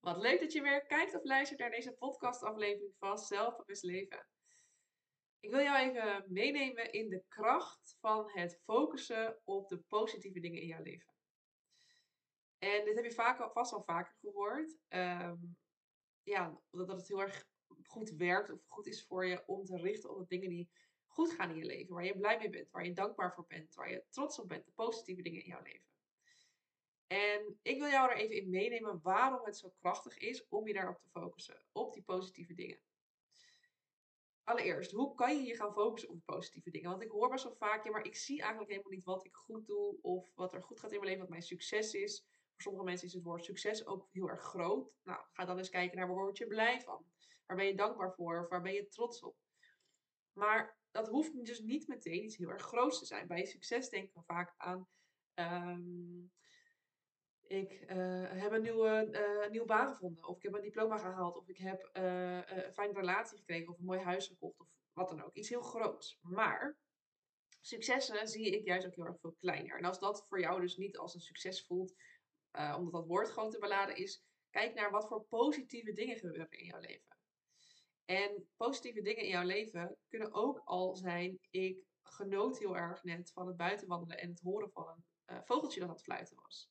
Wat leuk dat je weer kijkt of luistert naar deze podcastaflevering van Zelfbewust Leven. Ik wil jou even meenemen in de kracht van het focussen op de positieve dingen in jouw leven. En dit heb je vaak, vast al vaker gehoord. Ehm, ja, dat het heel erg goed werkt of goed is voor je om te richten op de dingen die goed gaan in je leven. Waar je blij mee bent, waar je dankbaar voor bent, waar je trots op bent. De positieve dingen in jouw leven. En ik wil jou er even in meenemen waarom het zo krachtig is om je daarop te focussen, op die positieve dingen. Allereerst, hoe kan je je gaan focussen op de positieve dingen? Want ik hoor best wel vaak, ja, maar ik zie eigenlijk helemaal niet wat ik goed doe of wat er goed gaat in mijn leven, wat mijn succes is. Voor sommige mensen is het woord succes ook heel erg groot. Nou, ga dan eens kijken naar waar word je blij van? Waar ben je dankbaar voor? Of waar ben je trots op? Maar dat hoeft dus niet meteen iets heel erg groots te zijn. Bij succes denken we vaak aan ehm, ik uh, heb een nieuwe, uh, nieuwe baan gevonden. Of ik heb een diploma gehaald. Of ik heb uh, een fijne relatie gekregen. Of een mooi huis gekocht. Of wat dan ook. Iets heel groots. Maar successen zie ik juist ook heel erg veel kleiner. En als dat voor jou dus niet als een succes voelt. omdat dat woord gewoon te beladen is. Kijk naar wat voor positieve dingen gebeuren in jouw leven. En positieve dingen in jouw leven kunnen ook al zijn. Ik genoot heel erg net van het buitenwandelen en het horen van een vogeltje dat aan het fluiten was.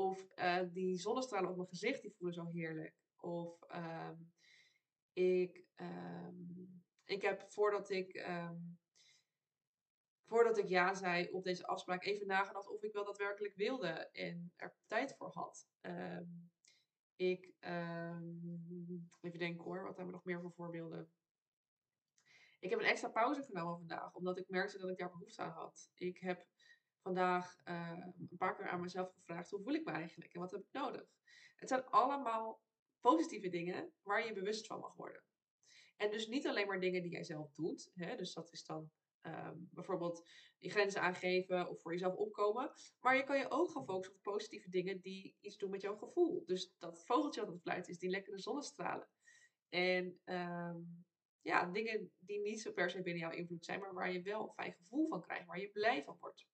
Of uh, die zonnestralen op mijn gezicht, die voelen zo heerlijk. Of um, ik, um, ik heb voordat ik, um, voordat ik ja zei op deze afspraak even nagedacht of ik wel daadwerkelijk wilde en er tijd voor had. ik, even denken hoor, wat hebben we nog meer voor voorbeelden? Ik heb een extra pauze genomen vandaag, omdat ik merkte dat ik daar behoefte aan had. Ik heb vandaag uh, een paar keer aan mezelf gevraagd: hoe voel ik me eigenlijk en wat heb ik nodig? Het zijn allemaal positieve dingen waar je bewust van mag worden. En dus niet alleen maar dingen die jij zelf doet. Hè? Dus dat is dan um, bijvoorbeeld je grenzen aangeven of voor jezelf opkomen. Maar je kan je ook gaan focussen op positieve dingen die iets doen met jouw gevoel. Dus dat vogeltje dat fluit is, die lekkere zonnestralen. En um, ja, dingen die niet zo per se binnen jouw invloed zijn, maar waar je wel een fijn gevoel van krijgt, waar je blij van wordt.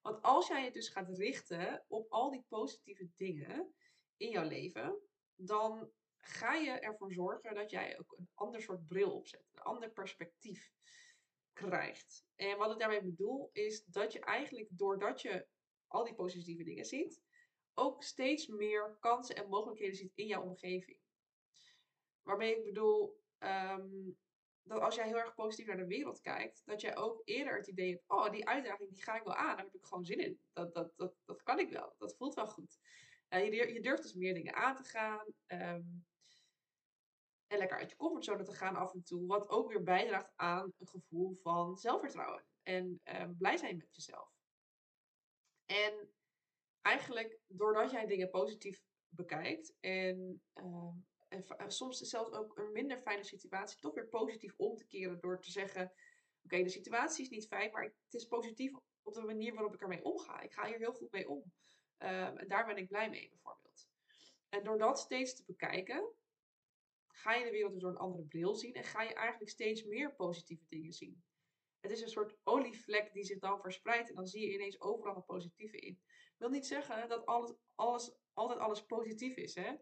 Want als jij je dus gaat richten op al die positieve dingen in jouw leven, dan ga je ervoor zorgen dat jij ook een ander soort bril opzet, een ander perspectief krijgt. En wat ik daarmee bedoel is dat je eigenlijk doordat je al die positieve dingen ziet, ook steeds meer kansen en mogelijkheden ziet in jouw omgeving. Waarmee ik bedoel, um, dat als jij heel erg positief naar de wereld kijkt, dat jij ook eerder het idee hebt, oh, die uitdaging die ga ik wel aan, daar heb ik gewoon zin in. Dat, dat, dat, dat kan ik wel, dat voelt wel goed. Uh, je, je, durft dus meer dingen aan te gaan. Um, en lekker uit je comfortzone te gaan af en toe. Wat ook weer bijdraagt aan een gevoel van zelfvertrouwen. En um, blij zijn met jezelf. En eigenlijk, doordat jij dingen positief bekijkt en um, en, soms zelfs ook een minder fijne situatie toch weer positief om te keren door te zeggen: Oké, de situatie is niet fijn, maar het is positief op de manier waarop ik ermee omga. Ik ga hier heel goed mee om. Um, en daar ben ik blij mee, bijvoorbeeld. En door dat steeds te bekijken, ga je de wereld dus door een andere bril zien en ga je eigenlijk steeds meer positieve dingen zien. Het is een soort olievlek die zich dan verspreidt en dan zie je ineens overal het positieve in. Ik wil niet zeggen dat alles, alles, altijd alles positief is. Hè?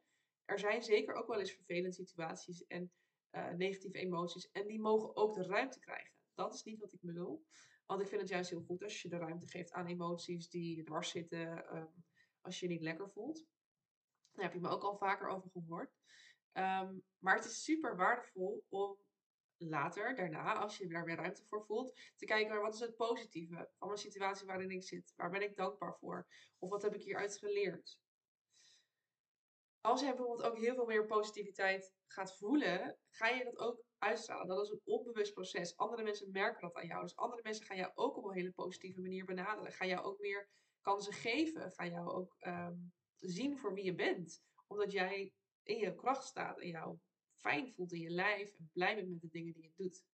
Er zijn zeker ook wel eens vervelende situaties en uh, negatieve emoties. En die mogen ook de ruimte krijgen. Dat is niet wat ik bedoel. Want ik vind het juist heel goed als je de ruimte geeft aan emoties die dwars zitten. Um, als je je niet lekker voelt. Daar heb je me ook al vaker over gehoord. Um, maar het is super waardevol om later, daarna, als je daar weer ruimte voor voelt, te kijken naar wat is het positieve van mijn situatie waarin ik zit. Waar ben ik dankbaar voor? Of wat heb ik hieruit geleerd? Als je bijvoorbeeld ook heel veel meer positiviteit gaat voelen, ga je dat ook uitstralen. Dat is een onbewust proces. Andere mensen merken dat aan jou. Dus andere mensen gaan jou ook op een hele positieve manier benaderen. Gaan jou ook meer kansen geven. Gaan jou ook um, zien voor wie je bent. Omdat jij in je kracht staat en jou fijn voelt in je lijf en blij bent met de dingen die je doet.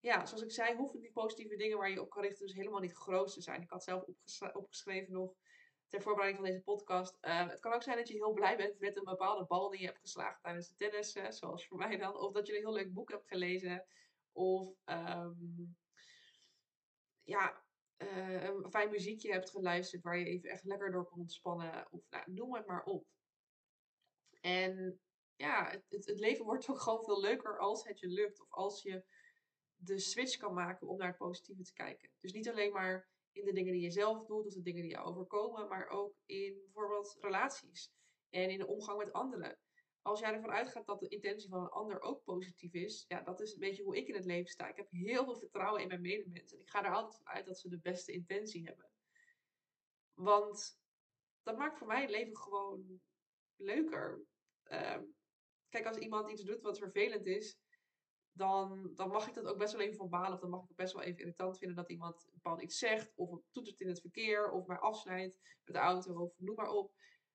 Ja, zoals ik zei, hoeven die positieve dingen waar je op kan richten dus helemaal niet groot te zijn. Ik had zelf opgeschreven nog ter voorbereiding van deze podcast. Uh, het kan ook zijn dat je heel blij bent met een bepaalde bal die je hebt geslagen tijdens het tennis, zoals voor mij dan. Of dat je een heel leuk boek hebt gelezen. Of um, ja, uh, een fijn muziekje hebt geluisterd waar je even echt lekker door kon ontspannen. Of nou, noem het maar op. En ja, het, het, leven wordt ook gewoon veel leuker als het je lukt. Of als je de switch kan maken om naar het positieve te kijken. Dus niet alleen maar in de dingen die je zelf doet of de dingen die je overkomen, maar ook in bijvoorbeeld relaties en in de omgang met anderen. Als jij ervan uitgaat dat de intentie van een ander ook positief is, ja, dat is een beetje hoe ik in het leven sta. Ik heb heel veel vertrouwen in mijn medemensen. Ik ga er altijd van uit dat ze de beste intentie hebben. Want dat maakt voor mij het leven gewoon leuker. Ehm, kijk, als iemand iets doet wat vervelend is, dan, dan mag ik dat ook best wel even van balen. Of dan mag ik het best wel even irritant vinden dat iemand bepaald iets zegt. Of toetert in het verkeer. Of mij afsnijdt met de auto. Of noem maar op.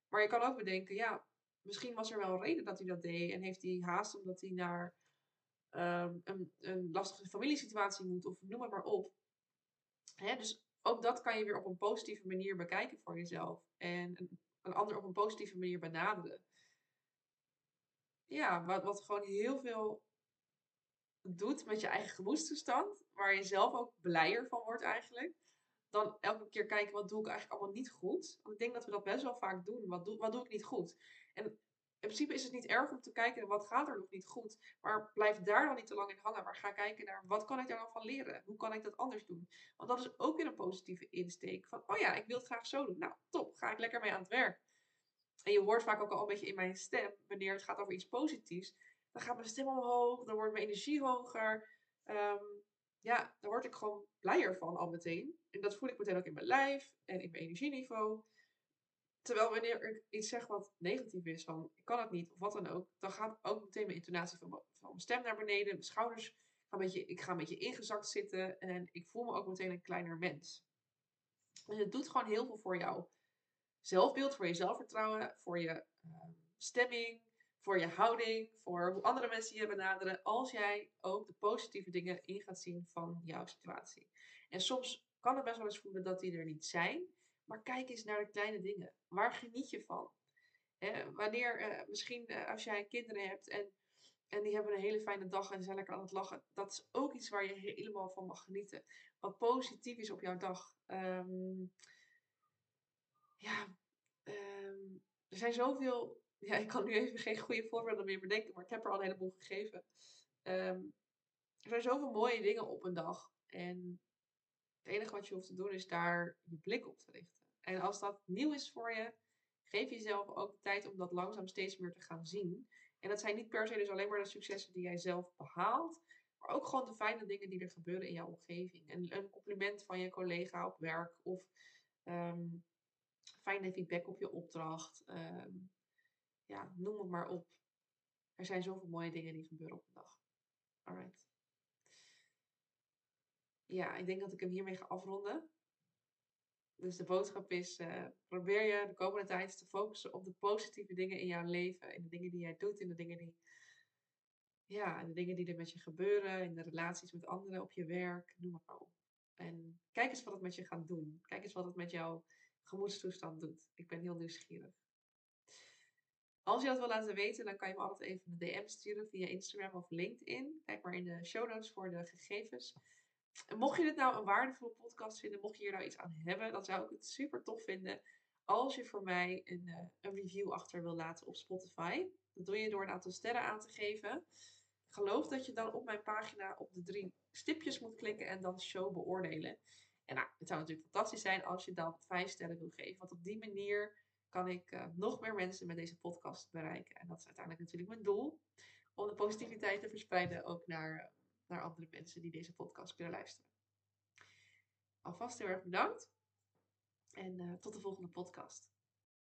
Maar je kan ook bedenken, ja, misschien was er wel een reden dat hij dat deed. En heeft hij haast omdat hij naar um, een, een lastige familiesituatie moet. Of noem maar op. Hè, dus ook dat kan je weer op een positieve manier bekijken voor jezelf. En een, een ander op een positieve manier benaderen. Ja, wat, wat gewoon heel veel doet met je eigen gemoedstoestand, waar je zelf ook blijer van wordt eigenlijk, dan elke keer kijken wat doe ik eigenlijk allemaal niet goed. Want ik denk dat we dat best wel vaak doen. Wat doe, wat doe ik niet goed? En in principe is het niet erg om te kijken wat gaat er nog niet goed. Maar blijf daar dan niet te lang in hangen. Maar ga kijken naar wat kan ik daar dan van leren? Hoe kan ik dat anders doen? Want dat is ook weer een positieve insteek. Van oh ja, ik wil het graag zo doen. Nou, top. Ga ik lekker mee aan het werk. En je hoort vaak ook al een beetje in mijn stem, wanneer het gaat over iets positiefs, dan gaat mijn stem omhoog, dan wordt mijn energie hoger. Ehm, ja, daar word ik gewoon blijer van al meteen. En dat voel ik meteen ook in mijn lijf en in mijn energieniveau. Terwijl wanneer ik iets zeg wat negatief is, van ik kan het niet of wat dan ook, dan gaat ook meteen mijn intonatie van, mijn stem naar beneden, mijn schouders gaan een beetje, ik ga een beetje ingezakt zitten en ik voel me ook meteen een kleiner mens. En het doet gewoon heel veel voor jou zelfbeeld, voor je zelfvertrouwen, voor je ehm, stemming, voor je houding, voor hoe andere mensen je benaderen, als jij ook de positieve dingen in gaat zien van jouw situatie. En soms kan het best wel eens voelen dat die er niet zijn, maar kijk eens naar de kleine dingen. Waar geniet je van? wanneer, uh, misschien uh, als jij kinderen hebt en, en die hebben een hele fijne dag en zijn lekker aan het lachen, dat is ook iets waar je helemaal van mag genieten. Wat positief is op jouw dag. Um, ja, ehm, er zijn zoveel. Ja, ik kan nu even geen goede voorbeelden meer bedenken, maar ik heb er al een heleboel gegeven. Ehm, er zijn zoveel mooie dingen op een dag. En het enige wat je hoeft te doen is daar je blik op te richten. En als dat nieuw is voor je, geef jezelf ook de tijd om dat langzaam steeds meer te gaan zien. En dat zijn niet per se dus alleen maar de successen die jij zelf behaalt, maar ook gewoon de fijne dingen die er gebeuren in jouw omgeving. En een compliment van je collega op werk of um, fijne feedback op je opdracht. Ehm, ja, noem het maar op. Er zijn zoveel mooie dingen die gebeuren op een dag. Alright. Ja, ik denk dat ik hem hiermee ga afronden. Dus de boodschap is: uh, probeer je de komende tijd te focussen op de positieve dingen in jouw leven. In de dingen die jij doet, in de dingen die. Ja, in de dingen die er met je gebeuren, in de relaties met anderen, op je werk, noem maar op. En kijk eens wat het met je gaat doen. Kijk eens wat het met jou gemoedstoestand doet. Ik ben heel nieuwsgierig. Als je dat wil laten weten, dan kan je me altijd even een DM sturen via Instagram of LinkedIn. Kijk maar in de show notes voor de gegevens. En mocht je dit nou een waardevolle podcast vinden, mocht je hier nou iets aan hebben, dan zou ik het super tof vinden als je voor mij een, uh, een review achter wil laten op Spotify. Dat doe je door een aantal sterren aan te geven. Ik geloof dat je dan op mijn pagina op de drie stipjes moet klikken en dan show beoordelen. En nou, het zou natuurlijk fantastisch zijn als je dan vijf sterren wil geven. Want op die manier kan ik uh, nog meer mensen met deze podcast bereiken. En dat is uiteindelijk natuurlijk mijn doel. Om de positiviteit te verspreiden ook naar, uh, naar andere mensen die deze podcast kunnen luisteren. Alvast heel erg bedankt. En uh, tot de volgende podcast.